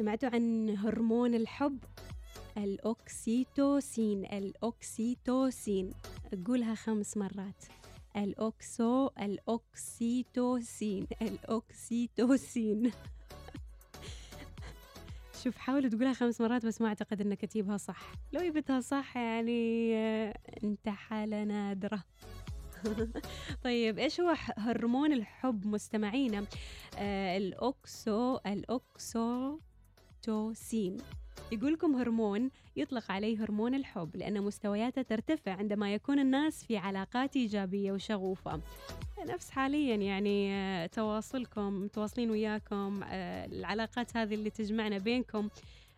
سمعتوا عن هرمون الحب؟ الأوكسيتوسين. الأوكسيتوسين. أقولها خمس مرات. الأوكسو الأوكسيتوسين. الأوكسيتوسين. شوف حاولوا تقولها خمس مرات بس ما أعتقد أنك كتيبها صح. لو جبتها صح يعني آه، أنت حالة نادرة. طيب إيش هو هرمون الحب مستمعينا؟ آه الأوكسو الاوكسوتوسين يقول لكم هرمون يطلق عليه هرمون الحب لأن مستوياته ترتفع عندما يكون الناس في علاقات إيجابية وشغوفة. نفس حاليا يعني آه، تواصلكم متواصلين وياكم آه، العلاقات هذه اللي تجمعنا بينكم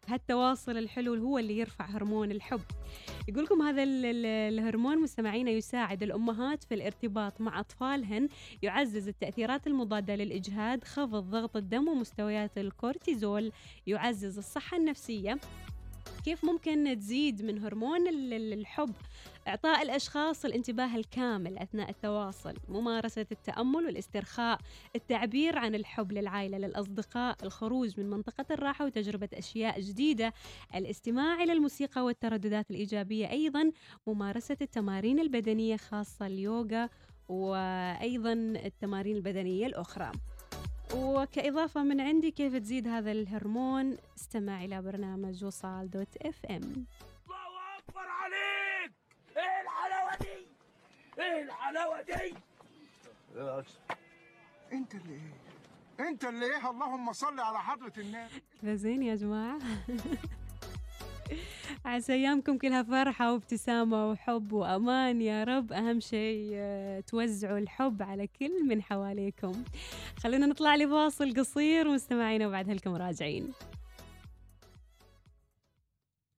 هالتواصل الحلو هو اللي يرفع هرمون الحب. يقول لكم هذا الهرمون مستمعينا يساعد الأمهات في الارتباط مع أطفالهن يعزز التأثيرات المضادة للإجهاد خفض ضغط الدم ومستويات الكورتيزول يعزز الصحة النفسية. كيف ممكن تزيد من هرمون الحب؟ إعطاء الأشخاص الانتباه الكامل أثناء التواصل ممارسة التأمل والاسترخاء التعبير عن الحب للعائلة للأصدقاء الخروج من منطقة الراحة وتجربة أشياء جديدة الاستماع إلى الموسيقى والترددات الإيجابية أيضا ممارسة التمارين البدنية خاصة اليوغا وأيضا التمارين البدنية الأخرى. وكإضافة من عندي كيف تزيد هذا الهرمون؟ استمع إلى برنامج وصال دوت إف إم. الله أكبر عليك! إيه الحلاوة دي؟ إيه الحلاوة دي؟ أنت اللي إيه؟ أنت اللي إيه؟ اللهم صل على حضرة النبي. كذا زين يا جماعة. عسى ايامكم كلها فرحة وابتسامة وحب وأمان. يا رب أهم شيء آه، توزعوا الحب على كل من حواليكم. خلونا نطلع لفاصل قصير ومستمعينا وبعد هلكم راجعين.